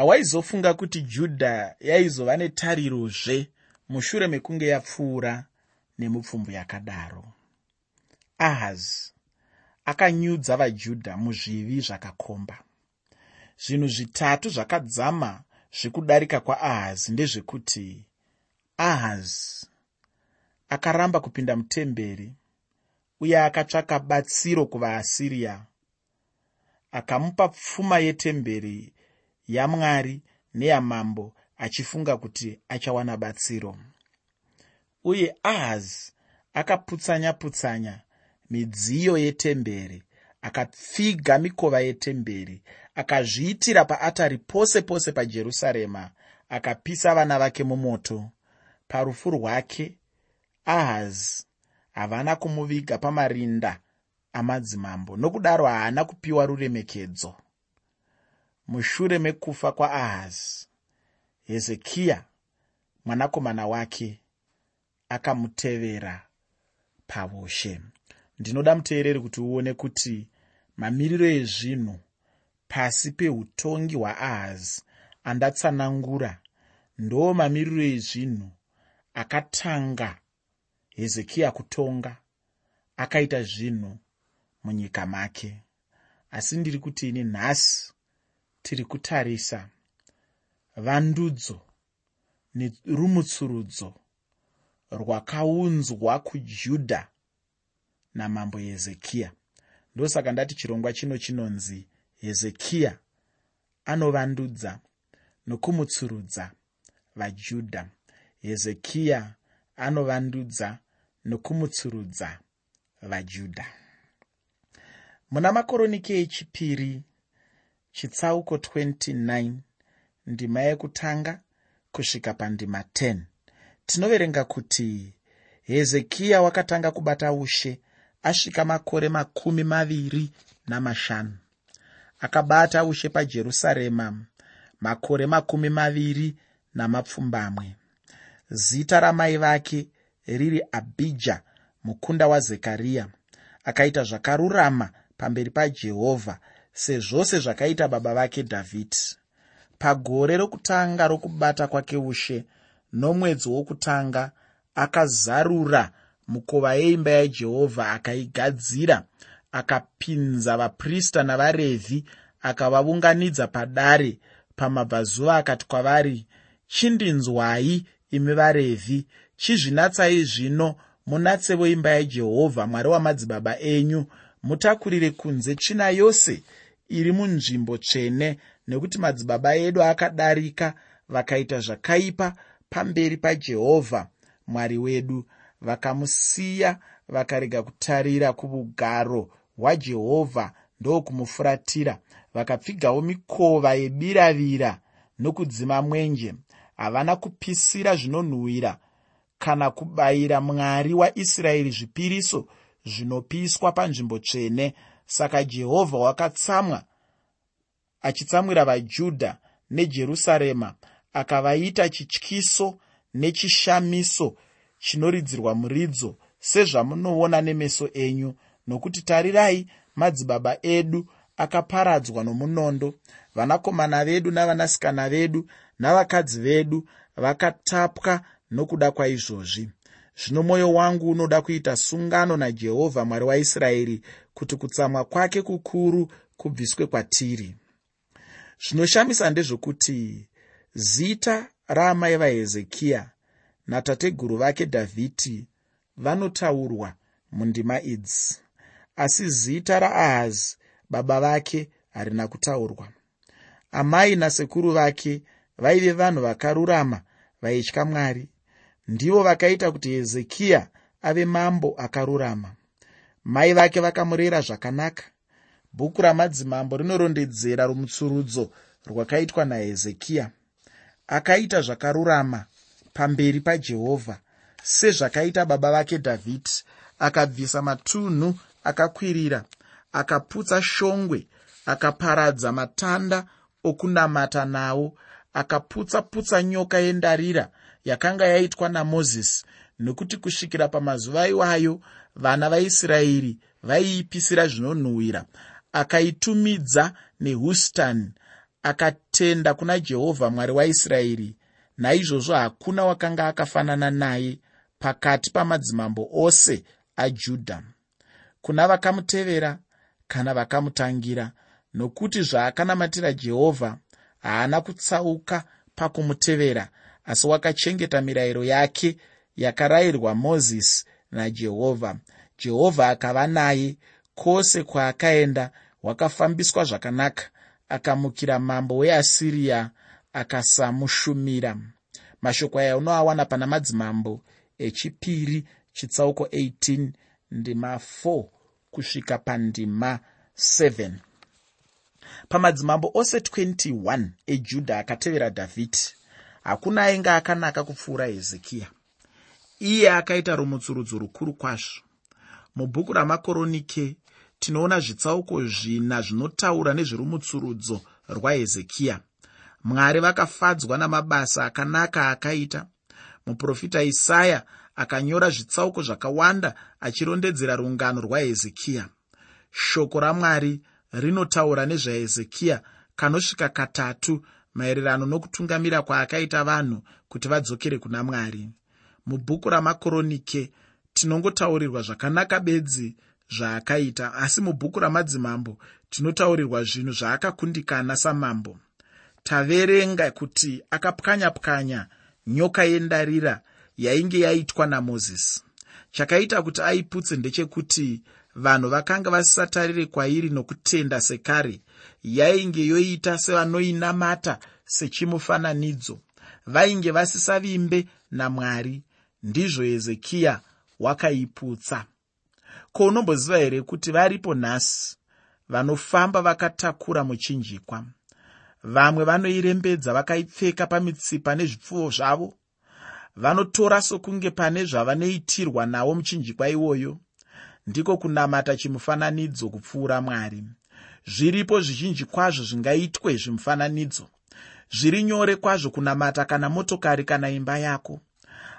hawaizofunga kuti judha yaizova netarirozve mushure mekunge yapfuura nemupfumbu yakadaro. Ahazi akanyudza vajudha muzvivi zvakakomba. Zvinhu zvitatu zvakadzama zvekudarika kwaahazi ndezvekuti ahazi akaramba kupinda mutemberi uye akatsvaka batsiro kuvaasiriya akamupa pfuma yetemberi yamwari neyamambo achifunga kuti achawana batsiro. Uye ahazi akaputsanya-putsanya midziyo yetemberi akapfiga mikova yetemberi akazviitira paatari pose pose pajerusarema akapisa vana vake mumoto. Parufu rwake ahazi havana kumuviga pamarinda amadzimambo nokudaro haana kupiwa ruremekedzo mushure mekufa kwaahazi. Hezekiya mwanakomana wake akamutevera paushe ndinoda muteereri kuti uone kuti mamiriro ezvinhu pasi peutongi hwaahazi andatsanangura ndo mamiriro ezvinhu akatanga hezekiya kutonga akaita zvinhu munyika make. Asi ndiri kuti ini nhasi tiri kutarisa vandudzo nerumutsurudzo rwakaunzwa kujudha namambo hezekiya. Ndosaka ndati chirongwa chino chinonzi hezekiya anovandudza nokumutsurudza vajudha hezekiya anovandudza nokumutsurudza vajudha muna makoroniki echipiri chitsauko 29 ndima yekutanga kusvika pandima 10 tinoverenga kuti hezekiya wakatanga kubata ushe asvika makore makumi maviri namashanu. Akabata ushe pajerusarema makore makumi maviri namapfumbamwe. Zita ramai vake riri abhija mukunda wazekariya akaita zvakarurama pamberi pajehovha sezvose zvakaita baba vake dhavhidhi pagore rokutanga rokubata kwake ushe nomwedzi wokutanga akazarura mukova yeimba yajehovha akaigadzira akapinza vaprista navarevhi akavaunganidza padare pamabvazuva akati kwavari chindinzwai imi varevhi chizvinatsai zvino munatsevo imba yajehovha mwari wamadzibaba enyu mutakurire kunze tsvina yose iri munzvimbo tsvene nekuti madzibaba edu akadarika vakaita zvakaipa pamberi pajehovha mwari wedu. Vakamusiya vakarega kutarira kuugaro hwajehovha ndokumufuratira. Vakapfigawo mikova yebiravira nokudzima mwenje. Havana kupisira zvinonhuhwira kana kubayira mwari waisraeri zvipiriso zvinopiswa panzvimbo tsvene saka jehovha wakatsamwa achitsamwira vajudha nejerusarema akavaita chityiso nechishamiso chinoridzirwa muridzo sezvamunoona nemeso enyu. Nokuti tarirai madzibaba edu akaparadzwa nomunondo. Vanakomana vedu navanasikana vedu navakadzi vedu vakatapwa nokuda kwaizvozvi zvino mwoyo wangu unoda kuita sungano najehovha mwari waisraeri kuti kutsamwa kwake kukuru kubviswe kwatiri. Zvinoshamisa ndezvokuti zita raamai vahezekiya natateguru vake dhavhidhi vanotaurwa mundima idzi asi zita raahazi baba vake harina kutaurwa. Amai nasekuru vake vaive vanhu vakarurama vaitya mwari ndivo vakaita kuti hezekiya ave mambo akarurama. Mai vake vakamurera zvakanaka. Bhuku ramadzimambo rinorondedzera rumutsurudzo rwakaitwa nahezekiya. Akaita zvakarurama pamberi pajehovha sezvakaita baba vake dhavhidhi. Akabvisa matunhu akakwirira akaputsa shongwe akaparadza matanda okunamata nawo akaputsa-putsa nyoka yendarira yakanga yaitwa namozisi nokuti kusvikira pamazuva iwayo vana vaisraeri vaiipisira zvinonhuhwira. Akaitumidza nehustani akatenda kuna jehovha mwari waisraeri naizvozvo hakuna wakanga akafanana naye pakati pamadzimambo ose ajudha. Kuna vakamutevera kana vakamutangira nokuti zvaakanamatira jehovha haana kutsauka pakumutevera asi wakachengeta mirayiro yake yakarayirwa mozisi najehovha jehovha akava naye kwose kwaakaenda wakafambiswa zvakanaka akamukira mambo weasiriya akasamushumira. Mashoko aya unoawana pana madzimambo echipiri chitsauko 18 ndima 4 kusvika pandima 7 pamadzimambo ose 21 ejudha akatevera dhavhidhi hakuna ainge akanaka kupfuura hezekiya. Iye akaita rumutsurudzo rukuru kwazvo. Mubhuku ramakoronike tinoona zvitsauko zvina zvinotaura nezverumutsurudzo rwahezekiya mwari vakafadzwa namabasa akanaka akaita. Muprofita isaya akanyora zvitsauko zvakawanda achirondedzera rungano rwahezekiya shoko ramwari rinotaura nezvahezekiya kanosvika katatu maererano nokutungamira kwaakaita vanhu kuti vadzokere kuna mwari. Mubhuku ramakoronike tinongotaurirwa zvakanaka bedzi zvaakaita asi mubhuku ramadzimambo tinotaurirwa zvinhu zvaakakundikana samambo. Taverenga kuti akapwanya-pwanya nyoka yendarira yainge yaitwa namozisi. Chakaita kuti aiputse ndechekuti vanhu vakanga vasisatarire kwairi nokutenda sekare yainge yoita sevanoinamata sechimufananidzo. Vainge vasisavimbe namwari ndizvo hezekiya wakaiputsa. Ko unomboziva here kuti varipo nhasi vanofamba vakatakura muchinjikwa? Vamwe vanoirembedza vakaipfeka pamitsipa nezvipfuwo zvavo? Vanotora sokunge pane zvavanoitirwa nawo muchinjikwa iwoyo? Ndiko kunamata chimufananidzo kupfuura mwari zviripo zvizhinji kwazvo zvingaitwe zvimufananidzo. Zviri nyore kwazvo kunamata kana motokari kana imba yako.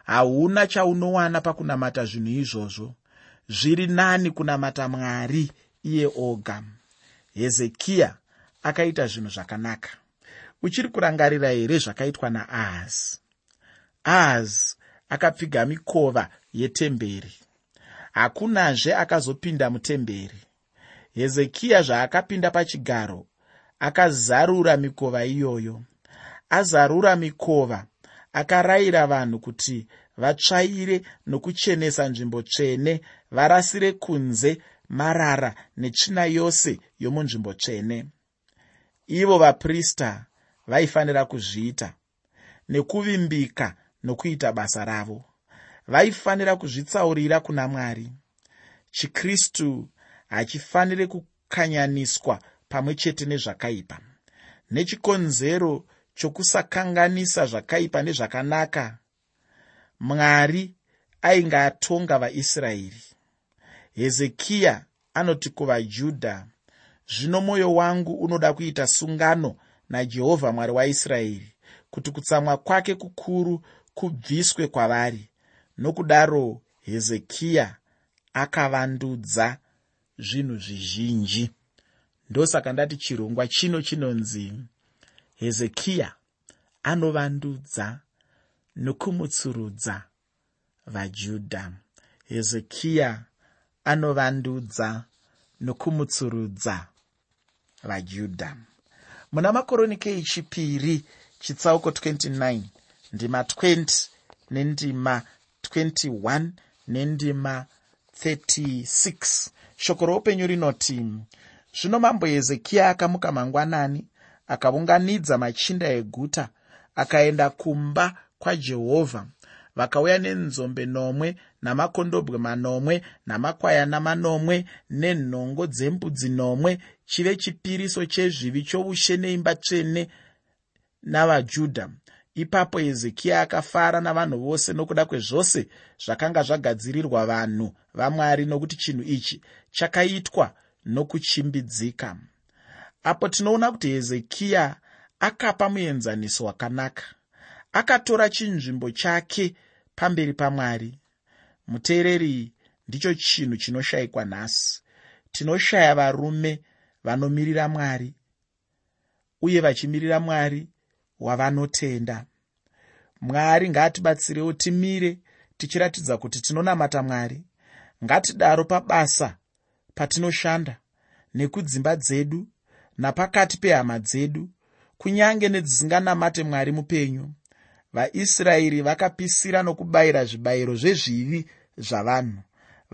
Hauna chaunowana pakunamata zvinhu izvozvo. Zviri nani kunamata mwari iye oga. Hezekiya akaita zvinhu zvakanaka. Uchiri kurangarira here zvakaitwa naahazi ahazi akapfiga mikova yetemberi. Hakunazve akazopinda mutemberi hezekiya zvaakapinda pachigaro akazarura mikova iyoyo. Azarura mikova akarayira vanhu kuti vatsvaire nokuchenesa nzvimbo tsvene varasire kunze marara netsvina yose yomunzvimbo tsvene. Ivo vaprista vaifanira kuzviita nekuvimbika nokuita basa ravo. Vaifanira kuzvitsaurira kuna mwari. Chikristu hachifaniri kukanyaniswa pamwe chete nezvakaipa. Nechikonzero chokusakanganisa zvakaipa nezvakanaka mwari ainge atonga vaisraeri. Hezekiya anoti kuvajudha zvino mwoyo wangu unoda kuita sungano najehovha mwari waisraeri kuti kutsamwa kwake kukuru kubviswe kwavari. Nokudaro hezekiya akavandudza zvinhu zvizhinji. Ndosaka ndati chirongwa chino chinonzi hezekiya anovandudza nokumutsurudza vajudha hezekiya anovandudza nokumutsurudza vajudha muna makoronike echipiri chitsauko 29 ndima 20 nendima 21 nendima 36 shoko roupenyu rinoti zvino mambo hezekiya akamuka mangwanani akaunganidza machinda eguta akaenda kumba kwajehovha vakauya nenzombe nomwe namakondobwe manomwe namakwayana manomwe nenhongo dzembudzi nomwe chive chipiriso chezvivi choushe neimba tsvene navajudha. Ipapo hezekiya akafara navanhu vose nokuda kwezvose zvakanga zvagadzirirwa vanhu vamwari nokuti chinhu ichi chakaitwa nokuchimbidzika. Apo tinoona kuti hezekiya akapa muenzaniso wakanaka. Akatora chinzvimbo chake pamberi pamwari. Muteereri ndicho chinhu chinoshayikwa nhasi. Tinoshaya varume vanomirira mwari uye vachimirira mwari wavanotenda. Mwari ngaatibatsirewo timire tichiratidza kuti tinonamata mwari. Ngatidaro pabasa patinoshanda nekudzimba dzedu napakati pehama dzedu kunyange nedzisinganamate mwari mupenyu vaisraeri vakapisira nokubayira zvibayiro zvezvivi zvavanhu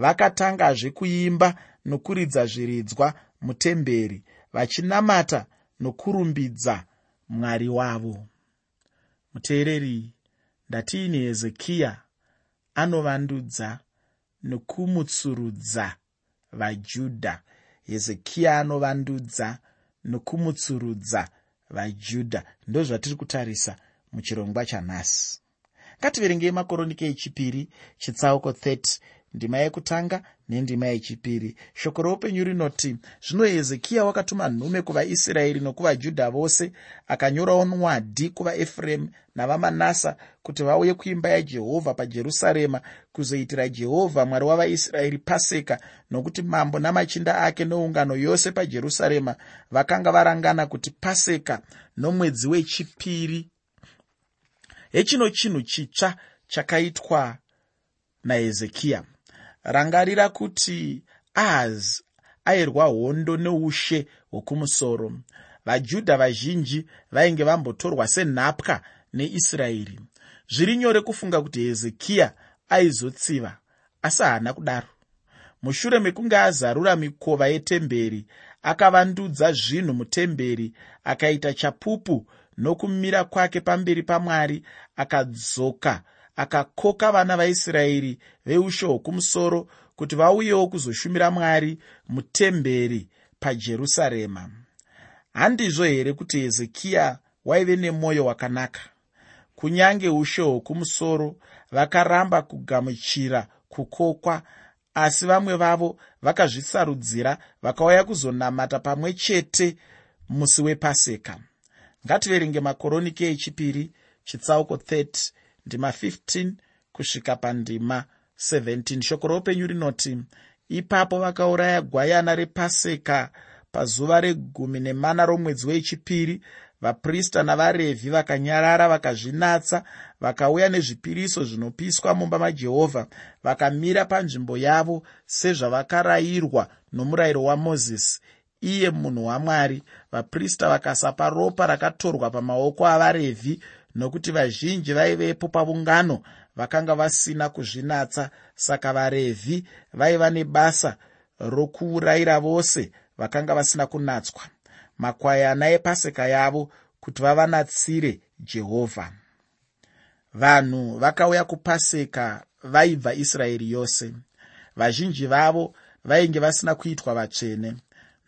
vakatangazve kuimba nokuridza zviridzwa mutemberi vachinamata nokurumbidza mwari wavo. Muteereri ndatiini hezekiya anovandudza nokumutsurudza vajudha. Hezekiya anovandudza nokumutsurudza vajudha. Ndozvatiri kutarisa muchirongwa chanhasi. Ngativerengei makoronike echipiri chitsauko 30 ndima yekutanga nendima yechipiri. Shoko roupenyu rinoti zvino hezekiya wakatuma nhume kuvaisraeri nokuvajudha vose akanyorawo nwadhi kuvaefuremu navamanasa kuti vauye kuimba yajehovha pajerusarema kuzoitira jehovha mwari wavaisraeri paseka nokuti mambo namachinda ake neungano yose pajerusarema vakanga varangana kuti paseka nomwedzi wechipiri. Hechino chinhu chitsva chakaitwa nahezekiya rangarira kuti ahazi airwa hondo neushe hwokumusoro vajudha vazhinji vainge vambotorwa senhapwa neisraeri. Zviri nyore kufunga kuti hezekiya aizotsiva asi haana kudaro. Mushure mekunge azarura mikova yetemberi akavandudza zvinhu mutemberi akaita chapupu nokumira kwake pamberi pamwari akadzoka akakoka vana vaisraeri veushe hwokumusoro kuti vauyewo kuzoshumira mwari mutemberi pajerusarema. Handizvo here kuti hezekiya waive nemwoyo wakanaka? Kunyange ushe hwokumusoro vakaramba kugamuchira kukokwa asi vamwe vavo vakazvisarudzira vakauya kuzonamata pamwe chete musi wepaseka ngativerenge makoronike echipiri chitsauko 30 ndima 15 kusvika pandima 17 shoko roupenyu rinoti ipapo vakauraya gwayana repaseka pazuva regumi nemana romwedzi wechipiri. Vaprista navarevhi vakanyarara vakazvinatsa vakauya nezvipiriso zvinopiswa mumba majehovha vakamira panzvimbo yavo sezvavakarayirwa nomurayiro wamozisi iye munhu wamwari. Vaprista vakasapa ropa rakatorwa pamaoko avarevhi nokuti vazhinji vaivepo paungano vakanga vasina kuzvinatsa saka varevhi vaiva nebasa rokuurayira vose vakanga vasina kunatswa. Makwayana epaseka yavo kuti vavanatsire jehovha. Vanhu vakauya kupaseka vaibva israeri yose. Vazhinji vavo vainge vasina kuitwa vatsvene.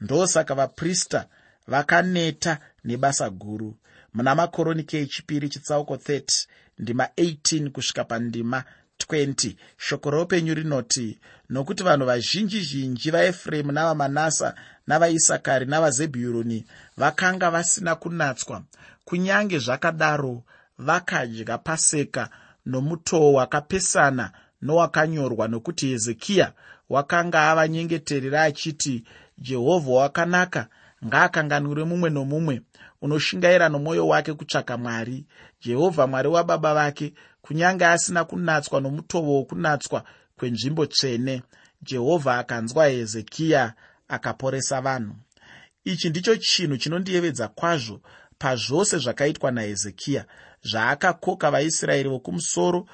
Ndosaka vaprista vakaneta nebasa guru muna makoronike echipiri chitsauko 30 ndima 18 kusvika pandima 20 shoko roupenyu rinoti nokuti vanhu vazhinji zhinji vaefuremu navamanasa navaisakari navazebhuruni vakanga vasina kunatswa kunyange zvakadaro vakadya paseka nomutoo wakapesana nowakanyorwa nokuti hezekiya wakanga avanyengeterera achiti jehovha wakanaka ngaakanganwire mumwe nomumwe unoshingaira nomwoyo wake kutsvaka mwari. Jehovha mwari wababa vake kunyange asina kunatswa nomutoo wokunatswa kwenzvimbo tsvene. Jehovha akanzwa hezekiya akaporesa vanhu. Ichi ndicho chinhu chinondiyevedza kwazvo pazvose zvakaitwa nahezekiya zvaakakoka vaisraeri vokumusoro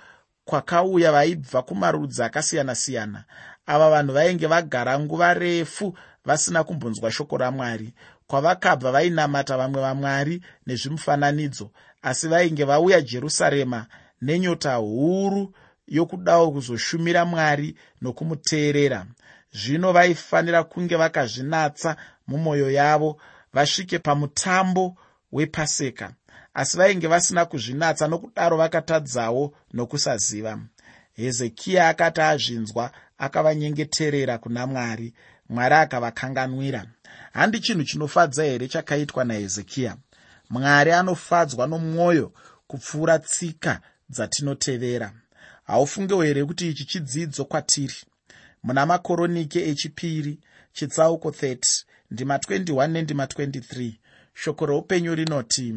kwakauya vaibva kumarudzi akasiyana-siyana. Ava vanhu vainge vagara nguva refu vasina kumbonzwa shoko ramwari kwavakabva vainamata vamwe vamwari nezvimufananidzo asi vainge vauya jerusarema nenyota huru yokudawo kuzoshumira mwari nokumuteerera. Zvino vaifanira kunge vakazvinatsa mumwoyo yavo vasvike pamutambo wepaseka asi vainge vasina kuzvinatsa nokudaro vakatadzawo nokusaziva. Hezekiya akati azvinzwa akavanyengeterera kuna mwari. Mwari akavakanganwira handi chinhu chinofadza here chakaitwa nahezekiya? Mwari anofadzwa nomwoyo kupfuura tsika dzatinotevera. Haufungewo here kuti ichi chidzidzo kwatiri? Muna makoronike echipiri chitsauko 30 ndima 21 nendima 23 shoko reupenyu rinoti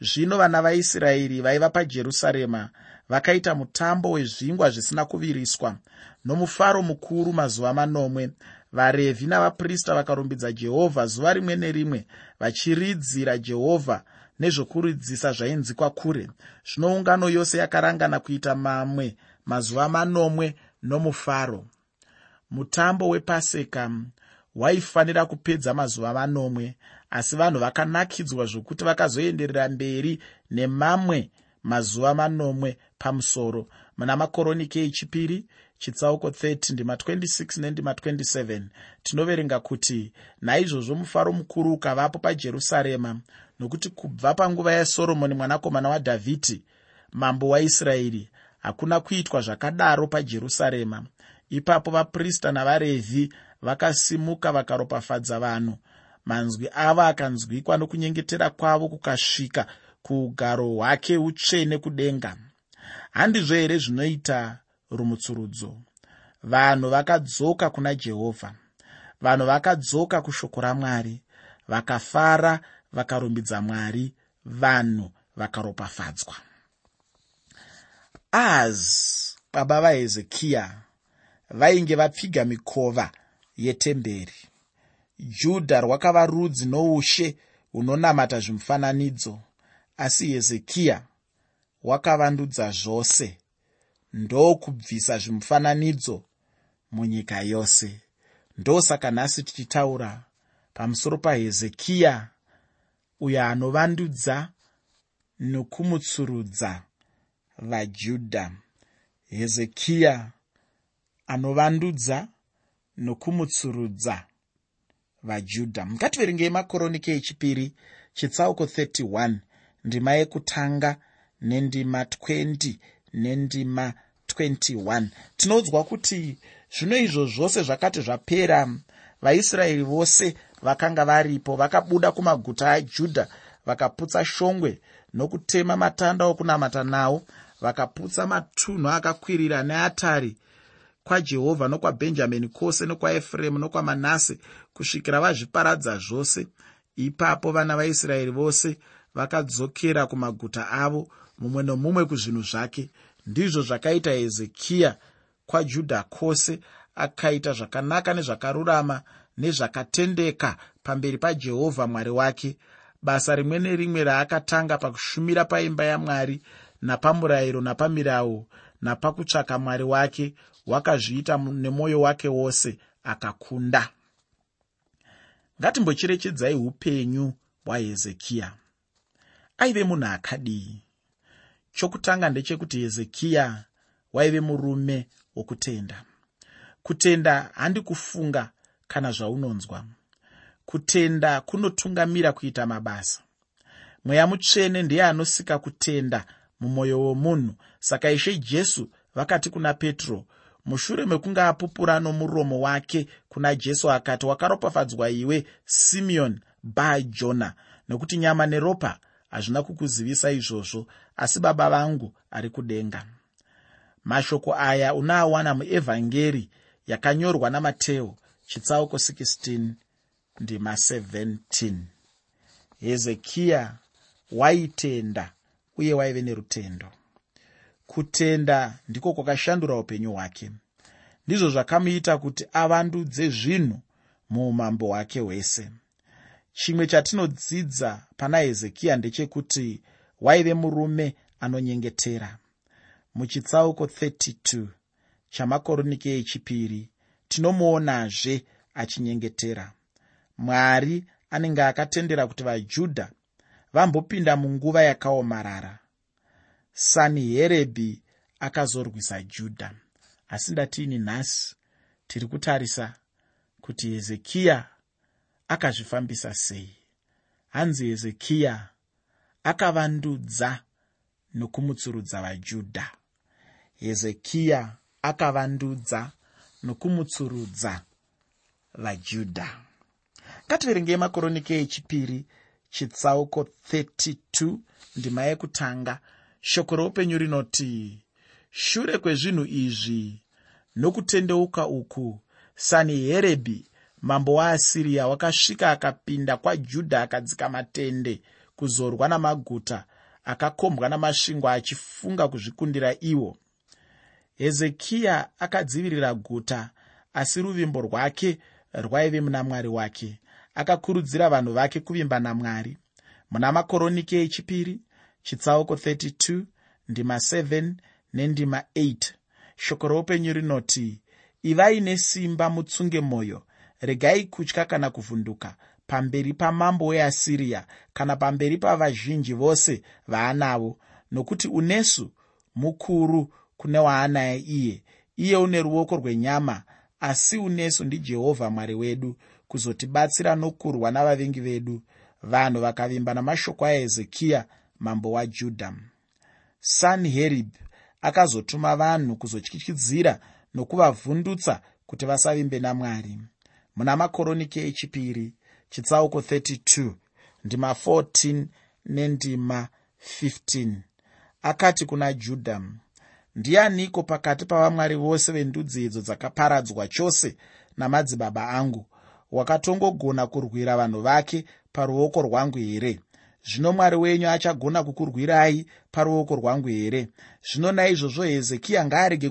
zvino vana vaisraeri vaiva pajerusarema vakaita mutambo wezvingwa zvisina kuviriswa nomufaro mukuru mazuva manomwe varevhi navaprista vakarumbidza jehovha zuva rimwe nerimwe vachiridzira jehovha nezvokuridzisa zvainzikwa kure. Zvino ungano yose yakarangana kuita mamwe mazuva manomwe nomufaro. Mutambo wepaseka waifanira kupedza mazuva manomwe asi vanhu vakanakidzwa zvokuti vakazoenderera mberi nemamwe mazuva manomwe pamusoro muna makoroniki echipiri chitsauko 30 ndima 26 nendima 27 tinoverenga kuti naizvozvo mufaro mukuru ukavapo pajerusarema nokuti kubva panguva yasoromoni mwanakomana wadhavhidhi mambo waisraeri hakuna kuitwa zvakadaro pajerusarema. Ipapo vaprista navarevhi vakasimuka vakaropafadza vanhu. Manzwi avo akanzwikwa nokunyengetera kwavo kukasvika kuugaro hwake utsvene kudenga handizvo here zvinoita rumutsurudzo? Vanhu vakadzoka kuna jehovha. Vanhu vakadzoka kushoko ramwari vakafara vakarumbidza mwari vanhu vakaropafadzwa. Ahazi baba vahezekiya vainge vapfiga mikova yetemberi. Judha rwakava rudzi noushe hunonamata zvimufananidzo asi hezekiya wakavandudza zvose. Ndokubvisa zvimufananidzo munyika yose. Ndosaka nhasi tichitaura pamusoro pahezekiya uyo anovandudza nokumutsurudza vajudha hezekiya anovandudza nokumutsurudza vajudha ngativerengei makoroniki echipiri chitsauko 31 ndima yekutanga nendima 20 nendima 21 tinoudzwa kuti zvino izvo zvose zvakati zvapera vaisraeri vose vakanga varipo vakabuda kumaguta ajudha vakaputsa shongwe nokutema matanda okunamata nawo vakaputsa matunhu akakwirira neatari kwajehovha nokwabhenjamini kwose nokwaefuremu nokwamanase kusvikira vazviparadza zvose. Ipapo vana vaisraeri vose vakadzokera kumaguta avo mumwe nomumwe kuzvinhu zvake. Ndizvo zvakaita hezekiya kwajudha kwose akaita zvakanaka nezvakarurama nezvakatendeka pamberi pajehovha mwari wake. Basa rimwe nerimwe raakatanga pakushumira paimba yamwari napamurayiro napamirau napakutsvaka mwari wake wakazviita nemwoyo wake wose akakunda. Ngatimbocherechedzai upenyu hwahezekiya. Aive munhu akadii chokutanga ndechekuti hezekiya waive murume wokutenda. Kutenda handi kufunga kana zvaunonzwa. Kutenda kunotungamira kuita mabasa. Mweya mutsvene ndiye anosika kutenda mumwoyo womunhu saka ishe jesu vakati kuna petro mushure mekunge apupura nomuromo wake kuna jesu akati wakaropafadzwa iwe simeoni ba jona nokuti nyama neropa hazvina kukuzivisa izvozvo asi baba vangu ari kudenga. Mashoko aya unaawana muevhangeri yakanyorwa namateo chitsauko 16 ndima 17 hezekiya waitenda uye waive nerutendo. Kutenda ndiko kwakashandura upenyu hwake. Ndizvo zvakamuita kuti avandudze zvinhu muumambo hwake hwese chimwe chatinodzidza pana hezekiya ndechekuti waive murume anonyengetera. Muchitsauko 32 chamakoroniki echipiri tinomuonazve achinyengetera. Mwari anenge akatendera kuti vajudha vambopinda munguva yakaomarara. Saniherebhi akazorwisa judha. Asi ndatiini nhasi tiri kutarisa kuti hezekiya akazvifambisa sei. Hanzi hezekiya akavandudza nokumutsurudza vajudha. Hezekiya akavandudza nokumutsurudza vajudha. Ngativerengei makoroniki echipiri chitsauko 32 ndima yekutanga. Shoko roupenyu rinoti shure kwezvinhu izvi nokutendeuka uku saniherebhi mambo waasiriya wakasvika akapinda kwajudha akadzika matende kuzorwa namaguta akakombwa namasvingo achifunga kuzvikundira iwo. Hezekiya akadzivirira guta asi ruvimbo rwake rwaive muna mwari wake. Akakurudzira vanhu vake kuvimba namwari. Muna makoronike echipiri chitsauko 32 ndima 7 nendima 8 shoko roupenyu rinoti ivai nesimba mutsunge mwoyo regai kutya kana kuvhunduka. Pamberi pamambo weasiriya kana pamberi pavazhinji vose vaanavo nokuti unesu mukuru kune waanaye iye. Iye une ruoko rwenyama asi unesu ndijehovha mwari wedu kuzotibatsira nokurwa navavengi vedu vanhu vakavimba namashoko ahezekiya mambo wajudha sanherib akazotuma vanhu kuzotyityidzira nokuvavhundutsa kuti vasavimbe namwari muna makoronike echipiri chitsauko 32 ndima 14 nendima 15 akati kuna judha ndianiko pakati pavamwari vose vendudzi idzo dzakaparadzwa chose namadzibaba angu wakatongogona kurwira vanhu vake paruoko rwangu here zvino mwari wenyu achagona kukurwirai paruoko rwangu here? Zvino naizvozvo hezekiya ngaarege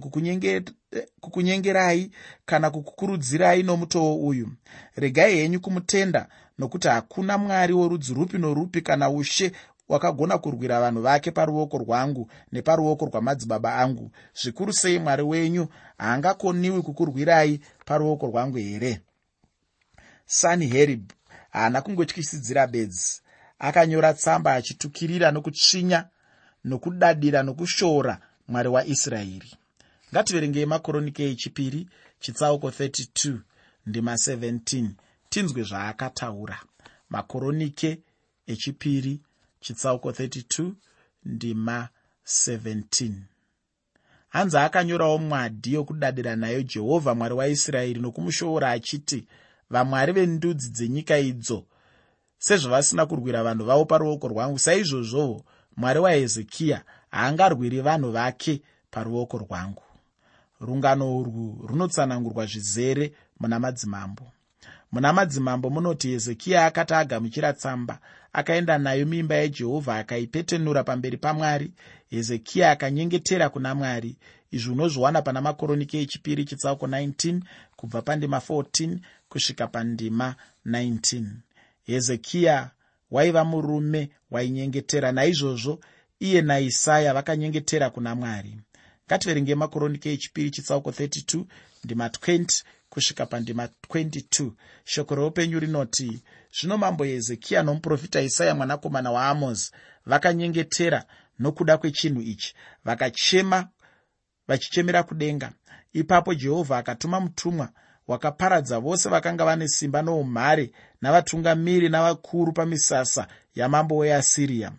kukunyengerai kana kukukurudzirai nomutoo uyu. Regai henyu kumutenda nokuti hakuna mwari worudzi rupi norupi kana ushe wakagona kurwira vanhu vake paruoko rwangu neparuoko rwamadzibaba angu. Zvikuru sei mwari wenyu haangakoniwi kukurwirai paruoko rwangu here? Sanherib haana kungotyisidzira bedzi akanyora tsamba achitukirira nokutsvinya nokudadira nokushoora mwari waisraeri ngativerengei makoronike echipiri chitsauko 32 ndima 17 tinzwe zvaakataura. Makoronike echipiri chitsauko 32 ndima 17 hanzi akanyorawo mwadi yokudadira nayo jehovha mwari waisraeri nokumushoora achiti vamwari vendudzi dzenyika idzo sezvavasina kurwira vanhu vavo paruoko rwangu. Saizvozvowo mwari wahezekiya haangarwiri vanhu vake paruoko rwangu. Rungano urwu runotsanangurwa zvizere muna madzimambo. Muna madzimambo munoti hezekiya akati agamuchira tsamba akaenda nayo mimba yajehovha akaipetenura pamberi pamwari. Hezekiya akanyengetera kuna mwari. Izvi unozviwana pana makoronike echipiri chitsauko 19 kubva pandima 14 kusvika pandima 19 hezekiya waiva murume wainyengetera. Naizvozvo iye naisaya vakanyengetera kuna mwari. Ngativerenge makoronike echipiri chitsauko 32 ndima 20 kusvika pandima 22 shoko reupenyu rinoti zvino mambo hezekiya nomuprofita isaya mwanakomana waamozi vakanyengetera nokuda kwechinhu ichi. Vakachema vachichemera kudenga. Ipapo jehovha akatuma mutumwa wakaparadza vose vakanga vane simba noumhare navatungamiri navakuru pamisasa yamambo weasiriya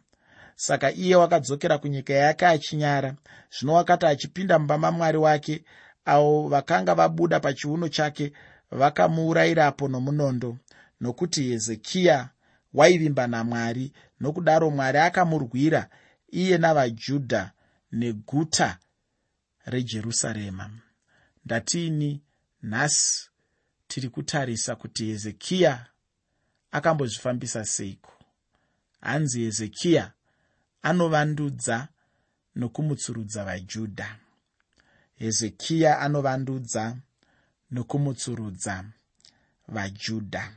saka iye wakadzokera kunyika yake achinyara zvino wakati achipinda mumba mamwari wake avo vakanga vabuda pachiuno chake vakamuurayirapo nomunondo nokuti hezekiya waivimba namwari nokudaro mwari akamurwira iye navajudha neguta rejerusarema. Ndatiini nhasi tiri kutarisa kuti hezekiya akambozvifambisa seiko? Hanzi hezekiya anovandudza nokumutsurudza vajudha. Hezekiya anovandudza nokumutsurudza vajudha.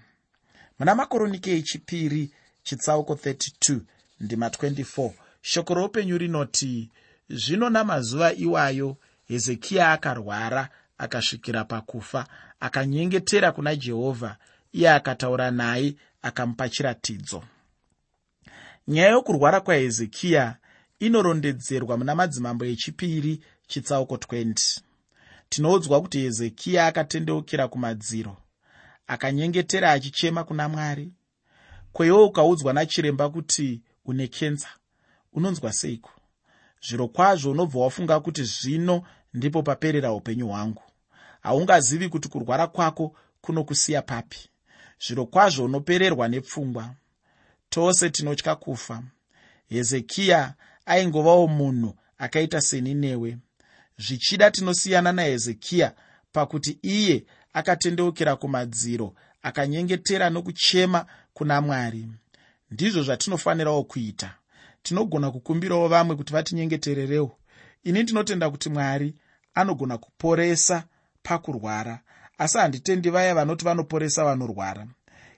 Muna makoronike echipiri chitsauko 32 ndima 24 shoko roupenyu rinoti zvino namazuva iwayo hezekiya akarwara akasvikira pakufa akanyengetera kuna jehovha iye akataura naye akamupa chiratidzo. Nyaya yokurwara kwahezekiya inorondedzerwa muna madzimambo echipiri chitsauko 20 tinoudzwa kuti hezekiya akatendeukira kumadziro akanyengetera achichema kuna mwari. Kwewo ukaudzwa nachiremba kuti une kenza unonzwa seiko? Zviro kwazvo unobva wafunga kuti zvino ndipo paperera upenyu hwangu haungazivi kuti kurwara kwako kunokusiya papi. Zviro kwazvo unopererwa nepfungwa. Tose tinotya kufa. Hezekiya aingovawo munhu akaita seni newe zvichida tinosiyana nahezekiya pakuti iye akatendeukira kumadziro akanyengetera nokuchema kuna mwari. Ndizvo zvatinofanirawo kuita. Tinogona kukumbirawo vamwe kuti vatinyengetererewo. Ini ndinotenda kuti mwari anogona kuporesa pakurwara. Asi handitendi vaya vanoti vanoporesa vanorwara.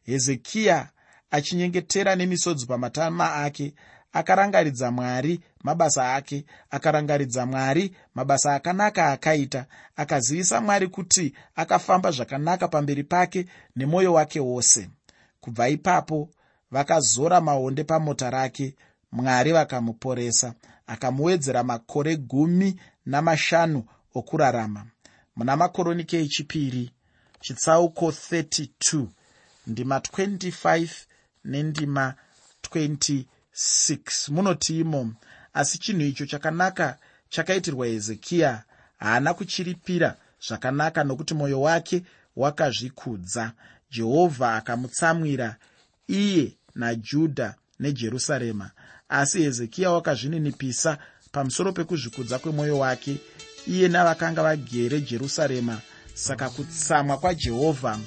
Hezekiya achinyengetera nemisodzi pamatama ake akarangaridza mwari mabasa ake akarangaridza mwari mabasa akanaka akaita akazivisa mwari kuti akafamba zvakanaka pamberi pake nemwoyo wake wose. Kubva ipapo vakazora maonde pamota rake mwari vakamuporesa akamuwedzera makore gumi namashanu okurarama muna makoronike echipiri chitsauko 32 ndima 25 nendima 26 munoti imo asi chinhu icho chakanaka chakaitirwa hezekiya haana kuchiripira zvakanaka nokuti mwoyo wake wakazvikudza. Jehovha akamutsamwira iye najudha nejerusarema. Asi hezekiya wakazvininipisa pamusoro pekuzvikudza kwemwoyo wake iye navakanga vagere jerusarema. Saka kutsamwa kwajehovha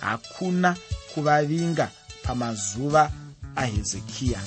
hakuna kuvavinga pamazuva ahezekiya